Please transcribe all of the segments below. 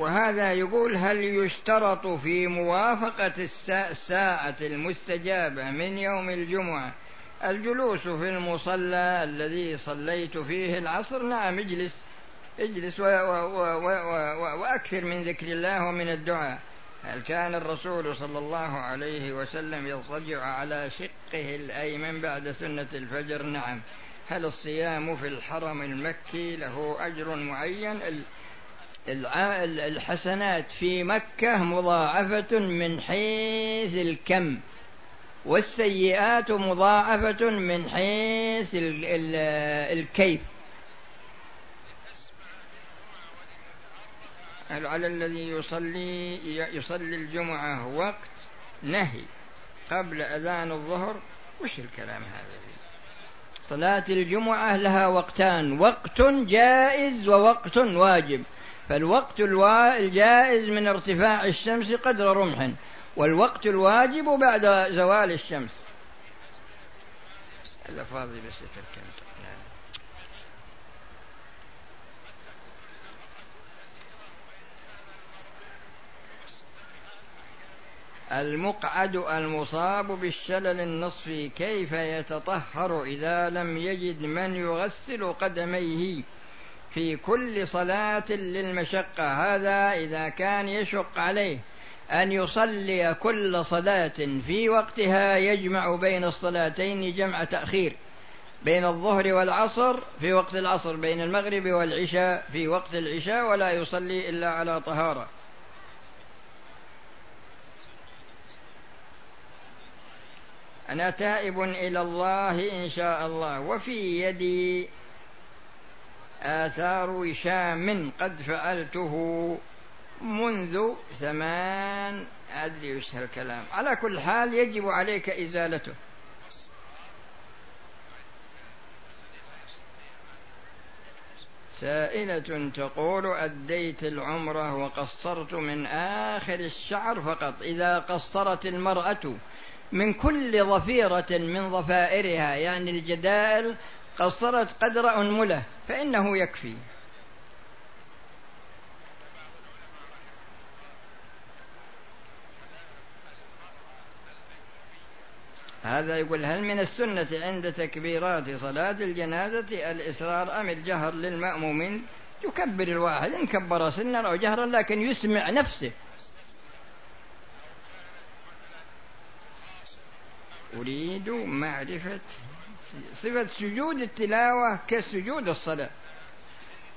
وهذا يقول هل يشترط في موافقة الساعة المستجابة من يوم الجمعة الجلوس في المصلى الذي صليت فيه العصر؟ نعم اجلس اجلس و و و و وأكثر من ذكر الله ومن الدعاء. هل كان الرسول صلى الله عليه وسلم يضطجع على شقه الأيمن بعد سنة الفجر؟ نعم. هل الصيام في الحرم المكي له أجر معين؟ الحسنات في مكة مضاعفة من حيث الكم والسيئات مضاعفة من حيث الكيف. على الذي يصلي يصلي الجمعة وقت نهي قبل أذان الظهر. وش الكلام هذا؟ صلاة الجمعة لها وقتان وقت جائز ووقت واجب. فالوقت الجائز من ارتفاع الشمس قدر رمح والوقت الواجب بعد زوال الشمس. بس يتركن المقعد المصاب بالشلل النصفي كيف يتطهر إذا لم يجد من يغسل قدميه؟ في كل صلاة للمشقة. هذا إذا كان يشق عليه أن يصلي كل صلاة في وقتها يجمع بين الصلاتين جمع تأخير بين الظهر والعصر في وقت العصر بين المغرب والعشاء في وقت العشاء ولا يصلي إلا على طهارة. أنا تائب إلى الله إن شاء الله. وفي يدي آثار وشام قد فعلته منذ ثمان أدري وش هالكلام. على كل حال يجب عليك إزالته. سائلة تقول أديت العمرة وقصرت من آخر الشعر فقط. إذا قصرت المرأة من كل ظفيرة من ظفائرها يعني الجدائل قصرت قدر أنملة. فإنه يكفي. هذا يقول هل من السنة عند تكبيرات صلاة الجنازة الإسرار أم الجهر للمأمومين؟ يكبر الواحد إن كبر سنا أو جهرا لكن يسمع نفسه. أريد معرفة صفة سجود التلاوة كسجود الصلاة.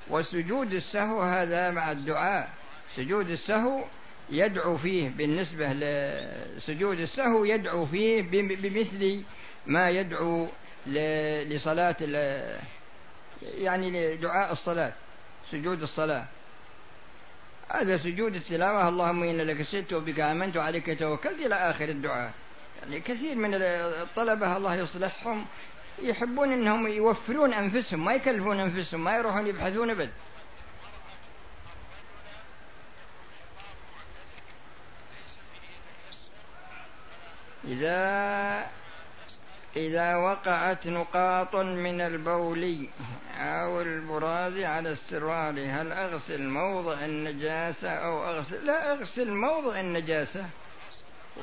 وسجود السهو هذا مع الدعاء. سجود السهو يدعو فيه بالنسبة لسجود السهو يدعو فيه بمثل ما يدعو لصلاة يعني لدعاء الصلاة سجود الصلاة. هذا سجود التلاوة. اللهم إن لك سدت وبك آمنت وعليك توكلت إلى آخر الدعاء. يعني كثير من الطلبة الله يصلحهم يحبون إنهم يوفرون أنفسهم ما يكلفون أنفسهم ما يروحون يبحثون أبد. إذا إذا وقعت نقاط من البول أو البراز على السروال هل أغسل موضع النجاسة أو أغسل؟ لا أغسل موضع النجاسة.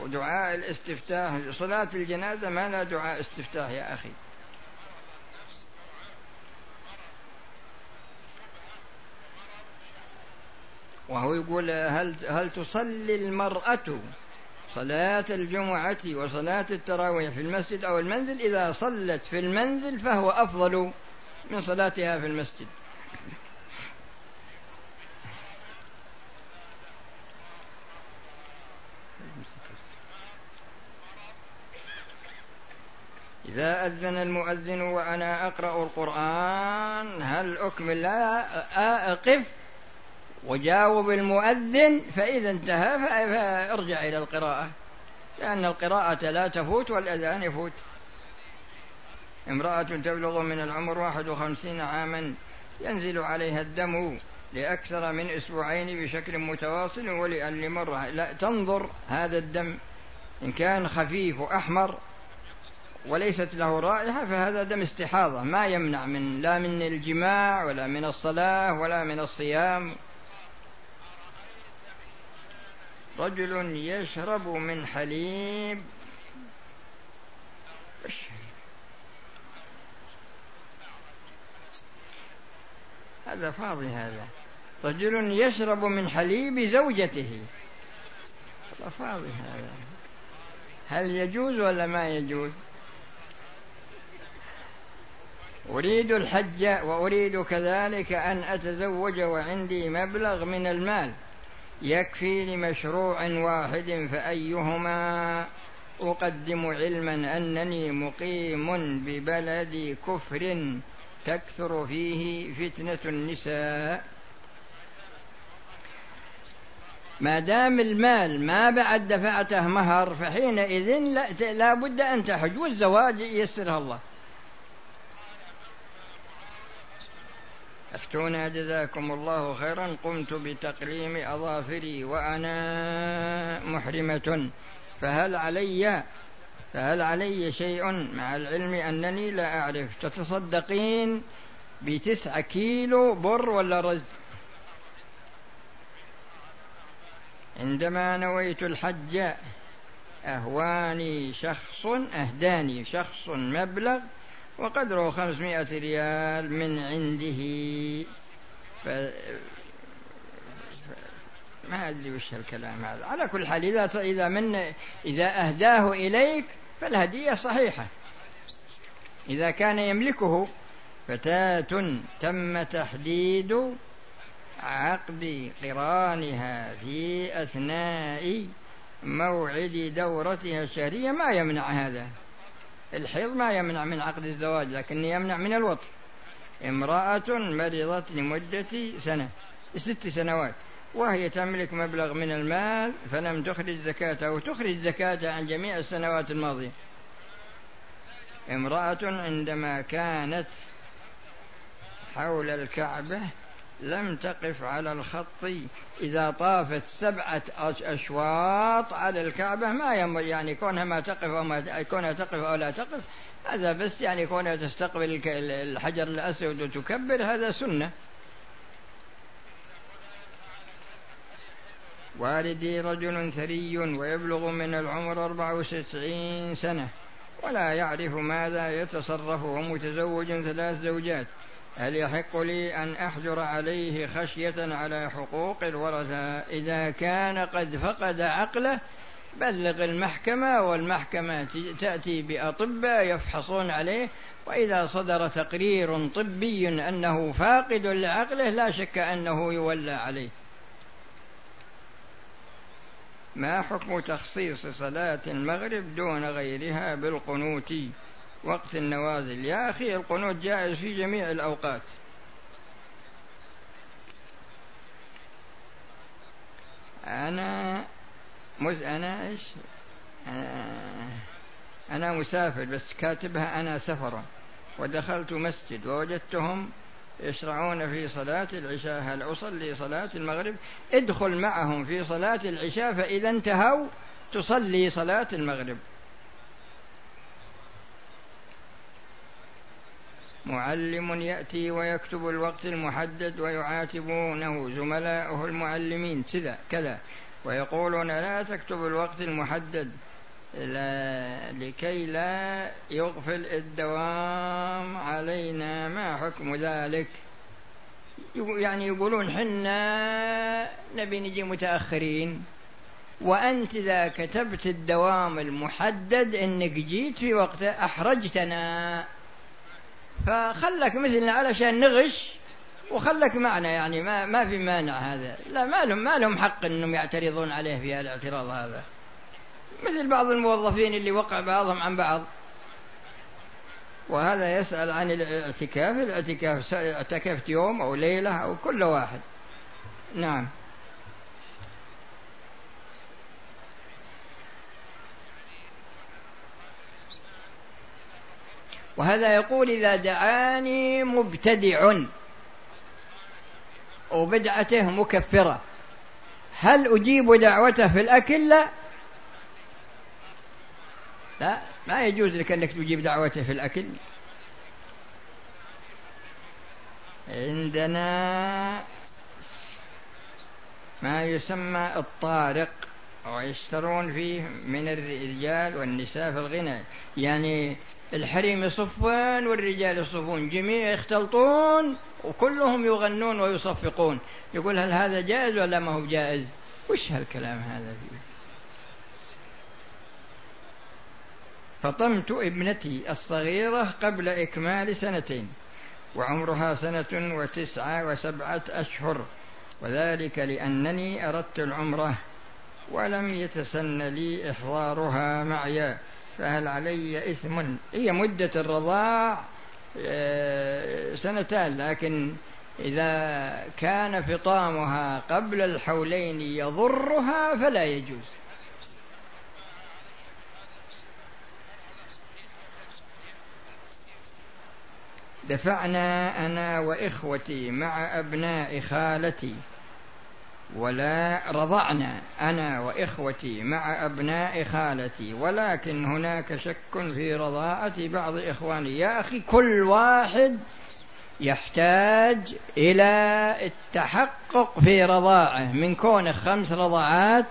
ودعاء الاستفتاح صلاة الجنازة ما لا دعاء استفتاح يا أخي. وهو يقول هل هل تصلي المرأة صلاة الجمعة وصلاة التراويح في المسجد أو المنزل؟ إذا صلت في المنزل فهو أفضل من صلاتها في المسجد. إذا أذن المؤذن وأنا أقرأ القرآن هل أكمل؟ لا أقف. وجاوب المؤذن فإذا انتهى فارجع إلى القراءة لأن القراءة لا تفوت والأذان يفوت. امرأة تبلغ من العمر واحد وخمسين عاما ينزل عليها الدم لأكثر من أسبوعين بشكل متواصل ولأن مرة لا تنظر هذا الدم إن كان خفيف أحمر وليست له رائحة فهذا دم استحاضة ما يمنع من لا من الجماع ولا من الصلاة ولا من الصيام. رجل يشرب من حليب. هذا فاضي هذا. رجل يشرب من حليب زوجته. فاضي هذا. هل يجوز ولا ما يجوز؟ أريد الحج وأريد كذلك أن أتزوج وعندي مبلغ من المال. يكفي لمشروع واحد فأيهما أقدم علما أنني مقيم ببلد كفر تكثر فيه فتنة النساء. ما دام المال ما بعد دفعته مهر فحينئذ لا, بد أن تحج والزواج يسرها الله. أفتونا جزاكم الله خيرا. قمت بتقليم أظافري وأنا محرمة. فهل علي فهل علي شيء مع العلم أنني لا أعرف؟ تتصدقين بتسعة كيلو بر ولا رز؟ عندما نويت الحج أهواني شخص أهداني شخص مبلغ وقدره خمسمائة ريال من عنده. ف... ما أدري وش الكلام هذا. على كل حال إذا إذا من إذا أهداه إليك فالهدية صحيحة. إذا كان يملكه فتاة تم تحديد عقد قرانها في أثناء موعد دورتها الشهرية. ما يمنع هذا. الحيض ما يمنع من عقد الزواج لكن يمنع من الوطن. امرأة مرضت لمدة سنة ست سنوات وهي تملك مبلغ من المال فلم تخرج زكاته أو تخرج زكاته عن جميع السنوات الماضية. امرأة عندما كانت حول الكعبة لم تقف على الخط إذا طافت سبعة أشواط على الكعبة ما يعني كونها ما تقف أو ما كونها تقف أو لا تقف هذا بس يعني كونها تستقبل الحجر الأسود وتكبر هذا سنة. والدي رجل ثري ويبلغ من العمر أربع وستين سنة ولا يعرف ماذا يتصرف ومتزوج ثلاث زوجات. هل يحق لي أن أحجر عليه خشية على حقوق الورثة؟ إذا كان قد فقد عقله بلغ المحكمة والمحكمة تأتي بأطباء يفحصون عليه. وإذا صدر تقرير طبي أنه فاقد لعقله لا شك أنه يولى عليه. ما حكم تخصيص صلاة المغرب دون غيرها بالقنوت؟ وقت النوازل. يا أخي القنوت جائز في جميع الأوقات. أنا مز... أنا إيش؟ أنا... أنا مسافر بس كاتبها أنا سفرا. ودخلت مسجد ووجدتهم يشرعون في صلاة العشاء. هل أصلي صلاة المغرب؟ ادخل معهم في صلاة العشاء فإذا انتهوا تصلي صلاة المغرب. معلم يأتي ويكتب الوقت المحدد ويعاتبونه زملاؤه المعلمين كذا كذا. ويقولون لا تكتب الوقت المحدد لا لكي لا يغفل الدوام علينا. ما حكم ذلك؟ يعني يقولون حنا نبي نجي متأخرين وأنت إذا كتبت الدوام المحدد إنك جيت في وقته أحرجتنا. فخلك مثلنا علشان نغش وخلك معنا يعني ما ما في مانع هذا. لا ما لهم ما لهم حق إنهم يعترضون عليه في الاعتراض هذا. مثل بعض الموظفين اللي وقع بعضهم عن بعض. وهذا يسأل عن الاعتكاف الاعتكاف اعتكفت يوم أو ليلة أو كل واحد. نعم. وهذا يقول إذا دعاني مبتدع وبدعته مكفرة. هل أجيب دعوته في الأكل لا لا ما يجوز لك أنك تجيب دعوته في الأكل. عندنا ما يسمى الطارق ويشترون فيه من الرجال والنساء في الغنى. يعني الحريم يصفون والرجال يصفون جميع يختلطون وكلهم يغنون ويصفقون. يقول هل هذا جائز ولا ما هو جائز؟ وش هالكلام هذا فيه؟ فطمت ابنتي الصغيرة قبل إكمال سنتين وعمرها سنة وتسعة وسبعة أشهر وذلك لأنني أردت العمرة ولم يتسن لي إحضارها معي. فهل علي إثم؟ هي مدة الرضاع آه، سنتان لكن إذا كان فطامها قبل الحولين يضرها فلا يجوز. دفعنا أنا وإخوتي مع أبناء خالتي. ولا رضعنا أنا وإخوتي مع أبناء خالتي ولكن هناك شك في رضاعة بعض إخواني. يا أخي كل واحد يحتاج إلى التحقق في رضاعة من كونه خمس رضعات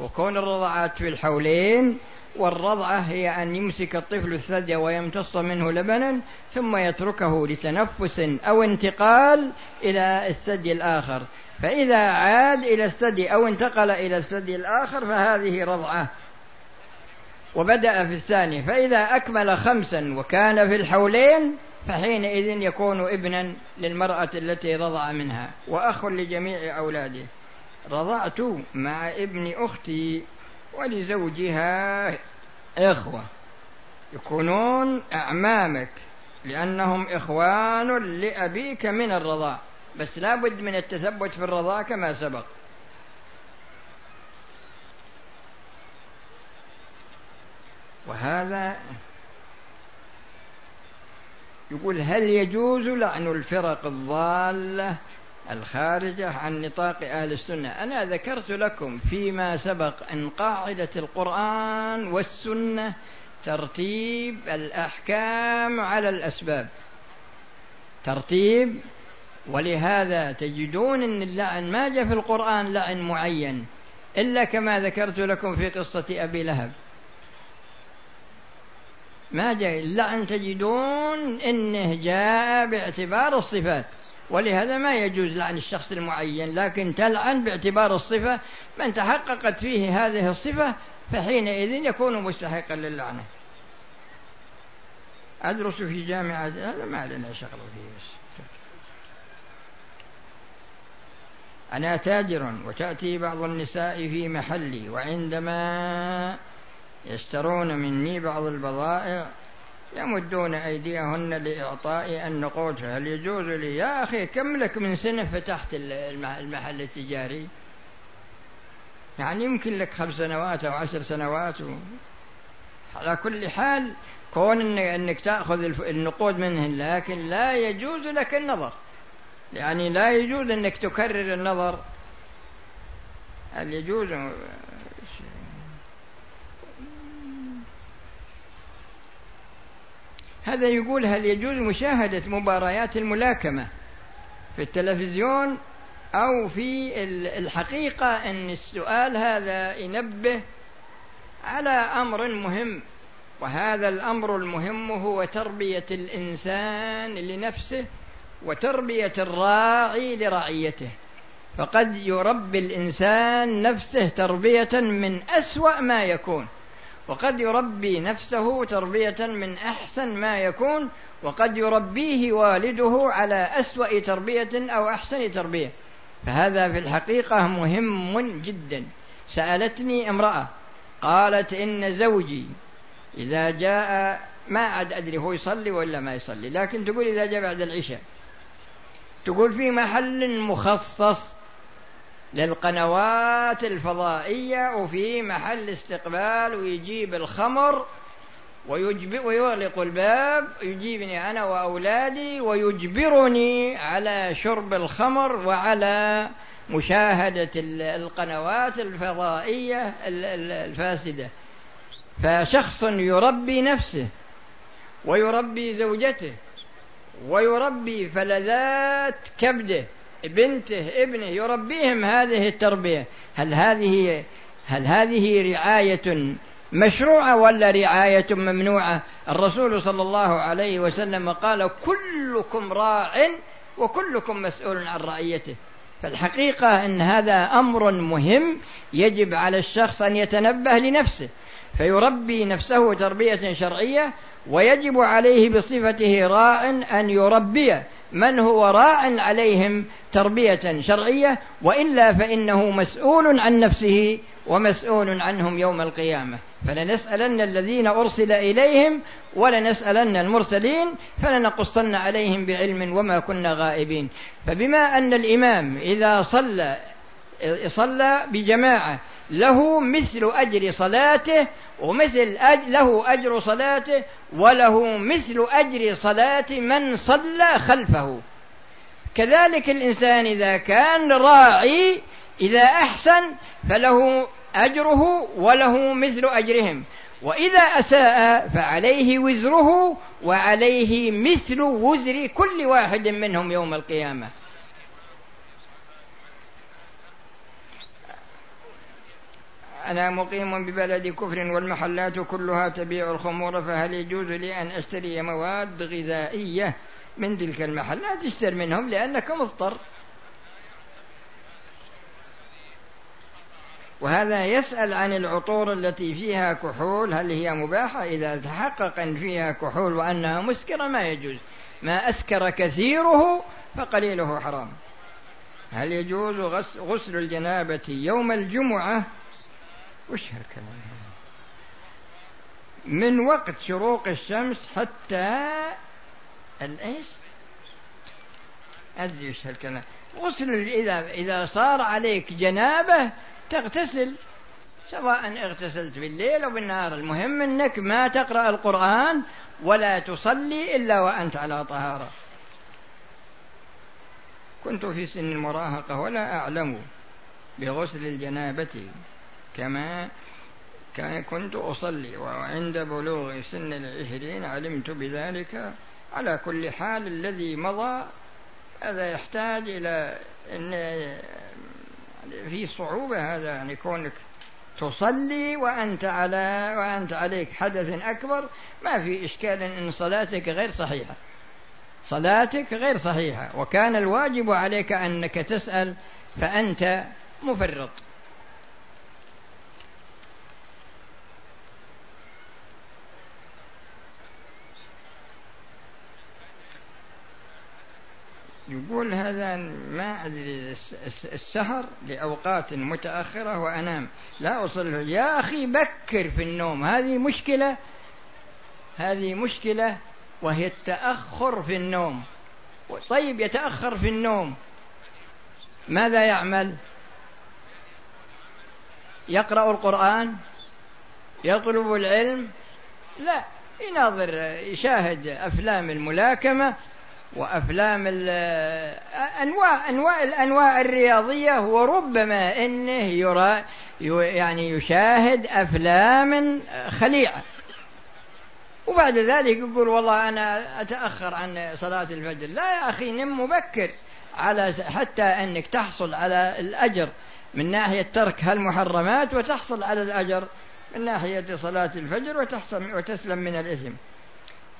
وكون الرضعات في الحولين والرضعة هي أن يمسك الطفل الثدي ويمتص منه لبنا ثم يتركه لتنفس أو انتقال إلى الثدي الآخر. فإذا عاد إلى الثدي أو انتقل إلى الثدي الآخر فهذه رضعة. وبدأ في الثاني فإذا أكمل خمسا وكان في الحولين فحينئذ يكون ابنا للمرأة التي رضع منها وأخ لجميع أولاده. رضعت مع ابن أختي ولزوجها إخوة. يكونون أعمامك لأنهم إخوان لأبيك من الرضاع. بس لا بد من التثبت في الرضاع كما سبق. وهذا يقول هل يجوز لعن الفرق الضالة الخارجة عن نطاق أهل السنة؟ أنا ذكرت لكم فيما سبق أن قاعدة القرآن والسنة ترتيب الأحكام على الأسباب. ترتيب ولهذا تجدون أن اللعن ما جاء في القرآن لعن معين إلا كما ذكرت لكم في قصة أبي لهب. ما جاء اللعن تجدون إنه جاء باعتبار الصفات. ولهذا ما يجوز لعن الشخص المعين لكن تلعن باعتبار الصفة. من تحققت فيه هذه الصفة فحينئذ يكون مستحقا للعنة. أدرس في جامعة هذا ما لنا شغل فيه بس. أنا تاجر وتأتي بعض النساء في محلي وعندما يشترون مني بعض البضائع يمدون أيديهن لإعطاء النقود فهل يجوز لي؟ يا أخي كم لك من سنة فتحت المحل التجاري؟ يعني يمكن لك خمس سنوات أو عشر سنوات. على كل حال كون أنك تأخذ النقود منهن لكن لا يجوز لك النظر. يعني لا يجوز أنك تكرر النظر. هل يجوز؟ هذا يقول هل يجوز مشاهدة مباريات الملاكمة في التلفزيون أو في الحقيقة أن السؤال هذا ينبه على أمر مهم وهذا الأمر المهم هو تربية الإنسان لنفسه وتربية الراعي لرعيته. فقد يربي الإنسان نفسه تربية من أسوأ ما يكون. وقد يربي نفسه تربية من أحسن ما يكون. وقد يربيه والده على أسوأ تربية أو أحسن تربية. فهذا في الحقيقة مهم جدا. سألتني امرأة قالت إن زوجي إذا جاء ما عاد أدري هو يصلي ولا ما يصلي لكن تقول إذا جاء بعد العشاء. تقول في محل مخصص للقنوات الفضائية وفي محل استقبال ويجيب الخمر ويغلق الباب يجيبني أنا وأولادي ويجبرني على شرب الخمر وعلى مشاهدة القنوات الفضائية الفاسدة. فشخص يربي نفسه ويربي زوجته. ويربي فلذات كبده بنته ابنه يربيهم هذه التربية. هل هذه هل هذه رعاية مشروعة ولا رعاية ممنوعة؟ الرسول صلى الله عليه وسلم قال كلكم راع وكلكم مسؤول عن رعيته. فالحقيقة أن هذا أمر مهم يجب على الشخص أن يتنبه لنفسه فيربي نفسه تربية شرعية ويجب عليه بصفته راع أن يربي من هو راع عليهم تربية شرعية؟ وإلا فإنه مسؤول عن نفسه ومسؤول عنهم يوم القيامة. فلنسألن الذين أرسل إليهم ولنسألن المرسلين فلنقصن عليهم بعلم وما كنا غائبين. فبما أن الإمام إذا صلى صلى بجماعة له مثل أجر صلاته ومثل أج له أجر صلاته وله مثل أجر صلاة من صلى خلفه. كذلك الإنسان إذا كان راعي إذا أحسن فله أجره وله مثل أجرهم. وإذا أساء فعليه وزره وعليه مثل وزر كل واحد منهم يوم القيامة. أنا مقيم ببلد كفر والمحلات كلها تبيع الخمور فهل يجوز لي أن أشتري مواد غذائية من تلك المحلات؟ اشتر منهم لأنك مضطر. وهذا يسأل عن العطور التي فيها كحول هل هي مباحة؟ إذا تحقق أن فيها كحول وأنها مسكرة ما يجوز. ما أسكر كثيره فقليله حرام. هل يجوز غسل الجنابة يوم الجمعة وش هالكلام من وقت شروق الشمس حتى الايش؟ أدري وش هالكلام. غسل اذا إذا صار عليك جنابة تغتسل سواء اغتسلت بالليل أو بالنهار. المهم إنك ما تقرأ القرآن ولا تصلي إلا وأنت على طهارة. كنت في سن المراهقة ولا أعلم بغسل الجنابة. كما كنت أصلي وعند بلوغ سن العشرين علمت بذلك. على كل حال الذي مضى هذا يحتاج إلى أن في صعوبة هذا يعني كونك تصلي وأنت على وأنت عليك حدث أكبر ما في إشكال أن صلاتك غير صحيحة. صلاتك غير صحيحة. وكان الواجب عليك أنك تسأل فأنت مفرط. يقول هذا ما أدري السهر لأوقات متأخرة وأنام. لا أصل يا أخي بكر في النوم. هذه مشكلة؟ هذه مشكلة وهي التأخر في النوم. طيب يتأخر في النوم. ماذا يعمل؟ يقرأ القرآن؟ يطلب العلم؟ لا. يناظر يشاهد أفلام الملاكمة؟ وأفلام أنواع أنواع الأنواع الرياضية وربما إنه يرى يعني يشاهد أفلام خليعة. وبعد ذلك يقول والله أنا أتأخر عن صلاة الفجر. لا يا أخي نم مبكر على حتى أنك تحصل على الأجر من ناحية ترك هالمحرمات وتحصل على الأجر من ناحية صلاة الفجر وتحصل وتسلم من الإثم.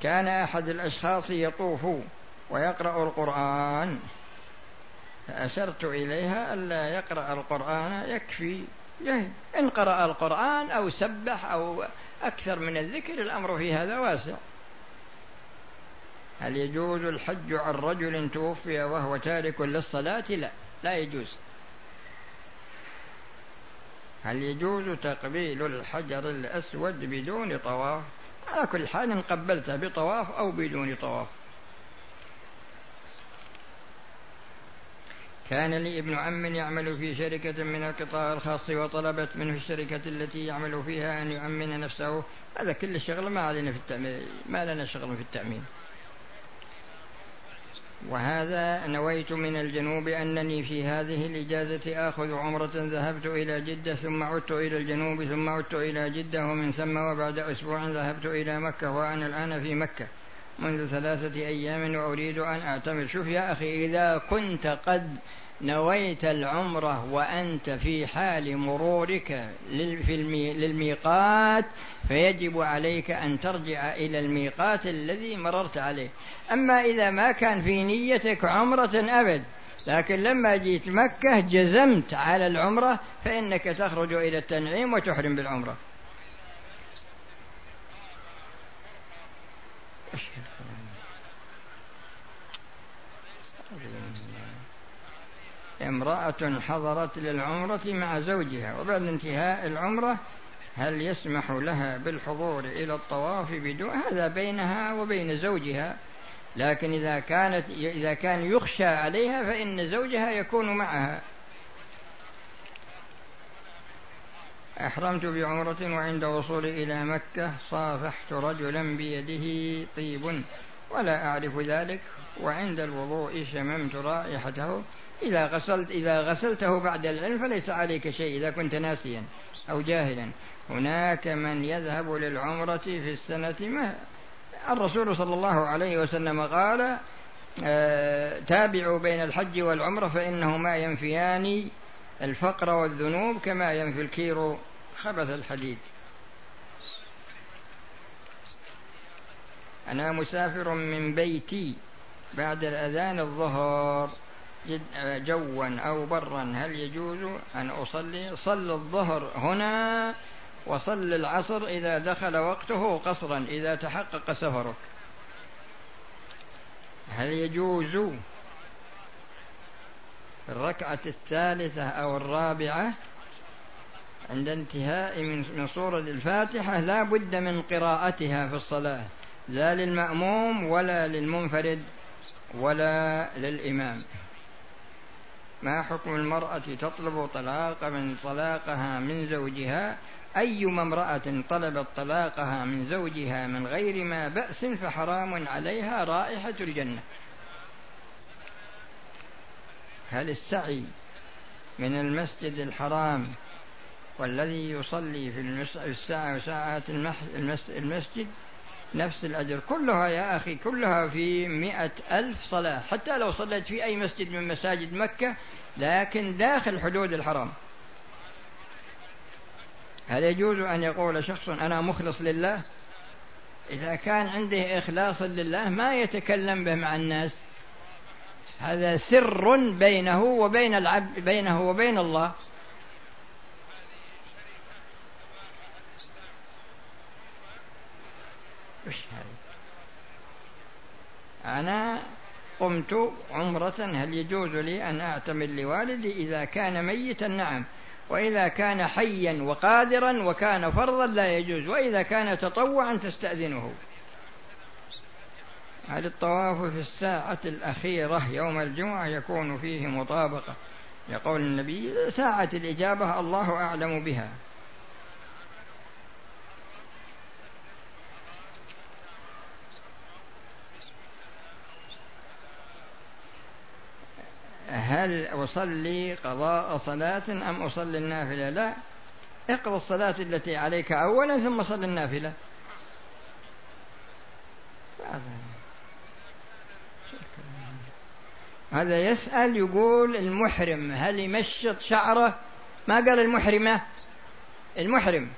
كان أحد الأشخاص يطوف ويقرأ القرآن. فأشرت إليها ألا يقرأ القرآن يكفي إن قرأ القرآن أو سبح أو أكثر من الذكر الأمر في هذا واسع. هل يجوز الحج عن رجل توفي وهو تارك للصلاة؟ لا لا يجوز. هل يجوز تقبيل الحجر الأسود بدون طواف؟ على كل حال قبلته بطواف أو بدون طواف. كان لي ابن عم يعمل في شركة من القطاع الخاص وطلبت منه الشركة التي يعمل فيها أن يؤمن نفسه. هذا كل الشغل ما علينا في التأمين ما لنا شغل في التأمين. وهذا نويت من الجنوب أنني في هذه الإجازة آخذ عمرة ذهبت إلى جدة ثم عدت إلى الجنوب ثم عدت إلى جدة ومن ثم وبعد أسبوع ذهبت إلى مكة وأنا الآن في مكة. منذ ثلاثة أيام وأريد أن أعتمر. شوف يا أخي إذا كنت قد نويت العمرة وأنت في حال مرورك للميقات فيجب عليك أن ترجع إلى الميقات الذي مررت عليه. أما إذا ما كان في نيتك عمرة أبد لكن لما جيت مكة جزمت على العمرة فإنك تخرج إلى التنعيم وتحرم بالعمرة. امرأة حضرت للعمرة مع زوجها وبعد انتهاء العمرة هل يسمح لها بالحضور إلى الطواف بدون؟ هذا بينها وبين زوجها لكن إذا كانت إذا كان يخشى عليها فإن زوجها يكون معها. أحرمت بعمرة وعند وصولي إلى مكة صافحت رجلا بيده طيب ولا أعرف ذلك وعند الوضوء شممت رائحته. إذا غسلت إذا غسلته بعد العلم فليس عليك شيء إذا كنت ناسيا أو جاهلا. هناك من يذهب للعمرة في السنة ما. الرسول صلى الله عليه وسلم قال آه تابعوا بين الحج والعمرة فإنهما ينفيان الفقر والذنوب كما ينفي الكير خبث الحديد. أنا مسافر من بيتي بعد الأذان الظهر. جوا أو برا هل يجوز أن أصلي؟ صل الظهر هنا وصل العصر إذا دخل وقته قصرا إذا تحقق سفرك هل يجوز الركعة الثالثة أو الرابعة عند انتهاء من سورة الفاتحة؟ لا بد من قراءتها في الصلاة لا للمأموم ولا للمنفرد ولا للإمام. ما حكم المرأة تطلب طلاق من طلاقها من زوجها؟ أيما امرأة طلبت طلاقها من زوجها من غير ما بأس فحرام عليها رائحة الجنة. هل السعي من المسجد الحرام والذي يصلي في الساعة وساعات المسجد نفس الأجر. كلها يا أخي كلها في مئة ألف صلاة. حتى لو صليت في أي مسجد من مساجد مكة لكن داخل حدود الحرام هل يجوز أن يقول شخص أنا مخلص لله؟ إذا كان عنده إخلاص لله ما يتكلم به مع الناس. هذا سر بينه وبين العبد بينه وبين الله. وش أنا قمت عمرة هل يجوز لي أن أعتمر لوالدي؟ إذا كان ميتا نعم. وإذا كان حيا وقادرا وكان فرضا لا يجوز. وإذا كان تطوعا تستأذنه. هل الطواف في الساعة الأخيرة يوم الجمعة يكون فيه مطابقة؟ لقول النبي ساعة الإجابة الله أعلم بها. هل أصلي قضاء صلاة أم أصلي النافلة؟ لا. اقض الصلاة التي عليك أولا ثم صل النافلة. هذا يسأل يقول المحرم هل يمشط شعره؟ ما قال المحرمة؟ المحرم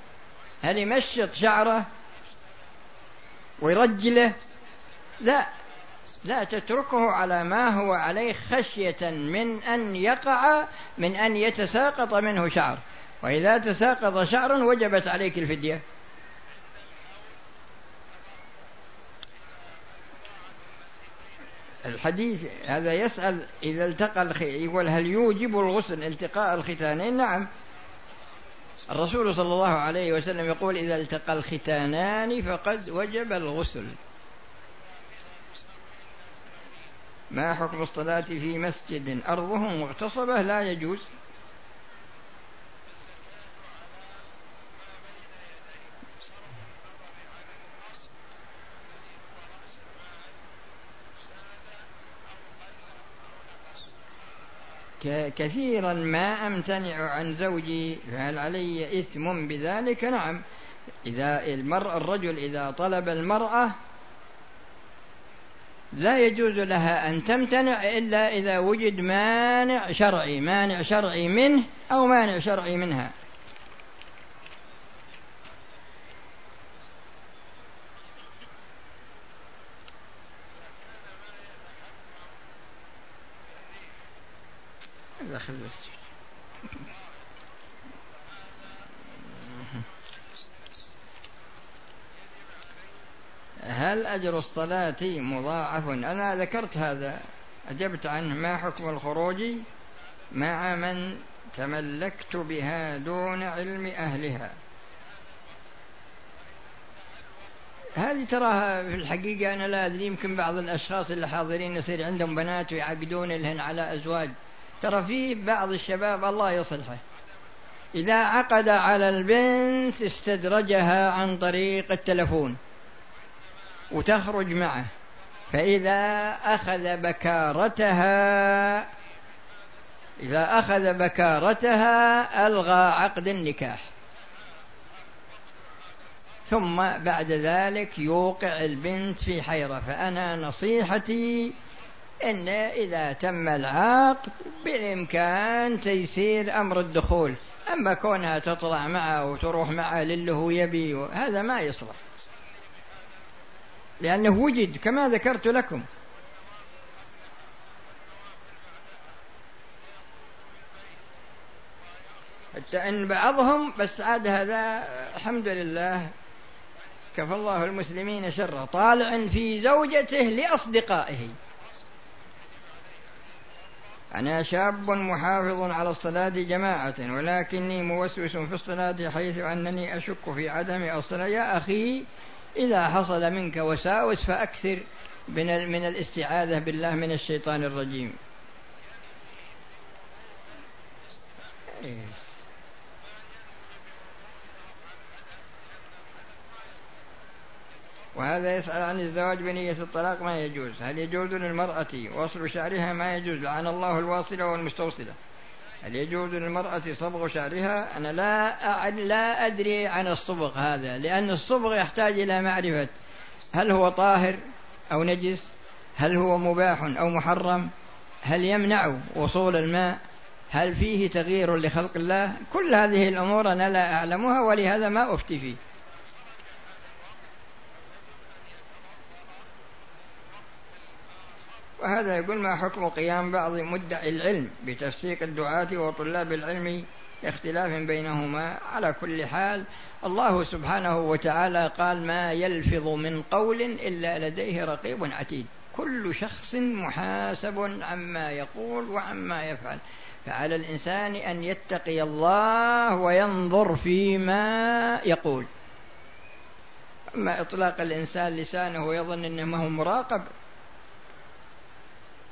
هل يمشط شعره ويرجله؟ لا. لا تتركه على ما هو عليه خشية من أن يقع من أن يتساقط منه شعر. وإذا تساقط شعر وجبت عليك الفدية. الحديث هذا يسأل إذا التقى. يقول هل يوجب الغسل التقاء الختانين؟ نعم. الرسول صلى الله عليه وسلم يقول إذا التقى الختانان فقد وجب الغسل. ما حكم الصلاة في مسجد؟ أرضه مغتصبة لا يجوز. كثيرا ما أمتنع عن زوجي فهل علي إثم بذلك؟ نعم. إذا المرء الرجل إذا طلب المرأة لا يجوز لها أن تمتنع إلا إذا وجد مانع شرعي مانع شرعي منه أو مانع شرعي منها. دخل هل أجر الصلاة مضاعف. أنا ذكرت هذا أجبت عنه. ما حكم الخروج مع من تملكت بها دون علم أهلها؟ هذه تراها في الحقيقة أنا لا أدري يمكن بعض الأشخاص اللي حاضرين يصير عندهم بنات ويعقدون لهن على أزواج. ترى في بعض الشباب الله يصلحه. إذا عقد على البنت استدرجها عن طريق التلفون. وتخرج معه. فإذا أخذ بكارتها إذا أخذ بكارتها ألغى عقد النكاح. ثم بعد ذلك يوقع البنت في حيرة. فأنا نصيحتي أن إذا تم العقد بالإمكان تيسير أمر الدخول. أما كونها تطلع معه وتروح معه للي هو يبي هذا ما يصلح. لأنه وجد كما ذكرت لكم. حتى أن بعضهم بس عاد هذا الحمد لله كفى الله المسلمين شره طالع في زوجته لأصدقائه. أنا شاب محافظ على الصلاة جماعة ولكني موسوس في الصلاة حيث أنني أشك في عدم الصلاة. يا أخي إذا حصل منك وساوس فأكثر من من الاستعاذة بالله من الشيطان الرجيم. وهذا يسأل عن الزواج بنية الطلاق ما يجوز؟ هل يجوز للمرأة وصل شعرها ما يجوز؟ لعن الله الواصلة والمستوصلة. هل يجوز للمرأة صبغ شعرها؟ أنا لا لا أدري عن الصبغ هذا لأن الصبغ يحتاج إلى معرفة. هل هو طاهر أو نجس؟ هل هو مباح أو محرم؟ هل يمنع وصول الماء؟ هل فيه تغيير لخلق الله؟ كل هذه الأمور أنا لا أعلمها ولهذا ما أفتي فيه. وهذا يقول ما حكم قيام بعض مدعي العلم بتفسيق الدعاة وطلاب العلم اختلاف بينهما؟ على كل حال الله سبحانه وتعالى قال ما يلفظ من قول إلا لديه رقيب عتيد. كل شخص محاسب عما يقول وعما يفعل. فعلى الإنسان أن يتقي الله وينظر فيما يقول. أما إطلاق الإنسان لسانه ويظن أنه ما هو مراقب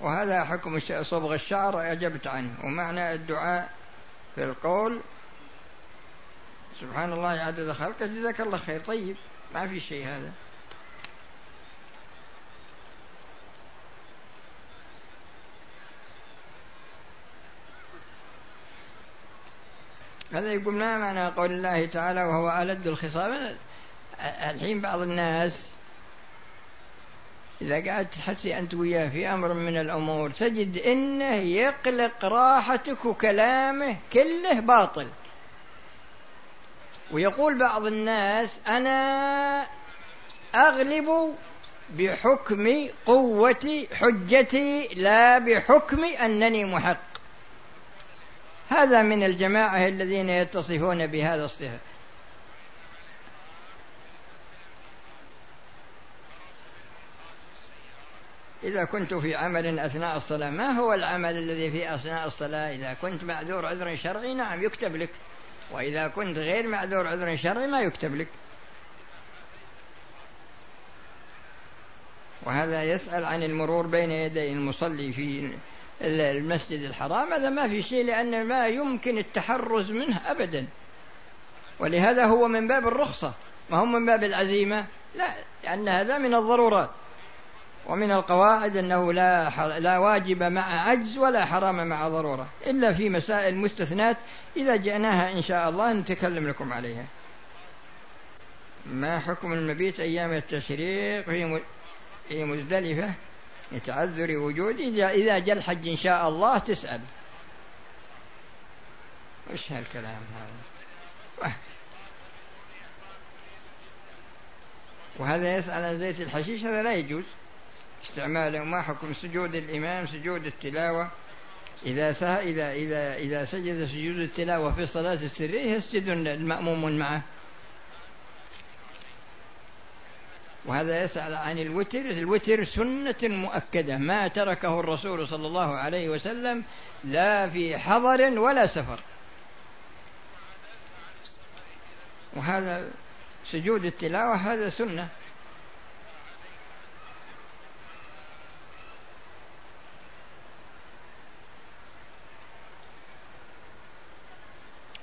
وهذا حكم صبغ الشعر أجبت عنه. ومعنى الدعاء في القول سبحان الله عدد خلقه جزاك الله خير. طيب ما في شيء هذا. هذا يقول ما معنى قول الله تعالى وهو ألد الخصام؟ الحين بعض الناس إذا قعدت تحسي أنت وياه في أمر من الأمور تجد إنه يقلق راحتك وكلامه كله باطل. ويقول بعض الناس أنا أغلب بحكم قوة حجتي لا بحكم أنني محق. هذا من الجماعة الذين يتصفون بهذا الصفة. إذا كنت في عمل أثناء الصلاة ما هو العمل الذي في أثناء الصلاة؟ إذا كنت معذور عذر شرعي نعم يكتب لك. وإذا كنت غير معذور عذر شرعي ما يكتب لك. وهذا يسأل عن المرور بين يدي المصلي في المسجد الحرام. هذا ما في شيء لأن ما يمكن التحرز منه أبدا. ولهذا هو من باب الرخصة. ما هو من باب العزيمة؟ لا لأن هذا من الضرورات. ومن القواعد أنه لا لا واجب مع عجز ولا حرام مع ضرورة إلا في مسائل مستثنات إذا جئناها إن شاء الله نتكلم لكم عليها. ما حكم المبيت أيام التشريق في مزدلفة؟ لتعذر وجود إذا إذا جاء الحج إن شاء الله تسأل. وش هالكلام هذا؟ وهذا يسأل عن زيت الحشيش هذا لا يجوز. استعماله ما حكم سجود الإمام سجود التلاوة. إذا سه إذا إذا إذا سجد سجود التلاوة في الصلاة السرية يسجد المأموم معه. وهذا يسأل عن الوتر. الوتر سنة مؤكدة. ما تركه الرسول صلى الله عليه وسلم لا في حضر ولا سفر. وهذا سجود التلاوة هذا سنة.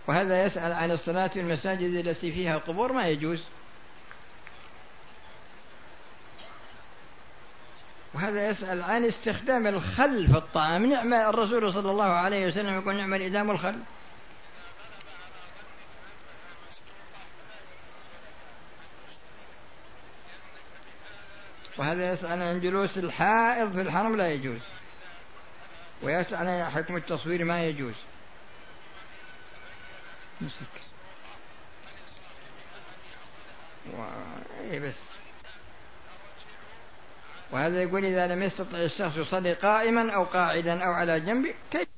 وهذا يسأل عن الصلاة في المساجد التي فيها قبور ما يجوز. وهذا يسأل عن استخدام الخل في الطعام. نعم الرسول صلى الله عليه وسلم يقول نعم الإدام الخل وهذا يسأل عن جلوس الحائض في الحرم لا يجوز. ويسأل عن حكم التصوير ما يجوز. مسك و... إيه بس. وهذا يقول إذا لم يستطع الشخص يصلي قائما أو قاعدا أو على جنب كيف؟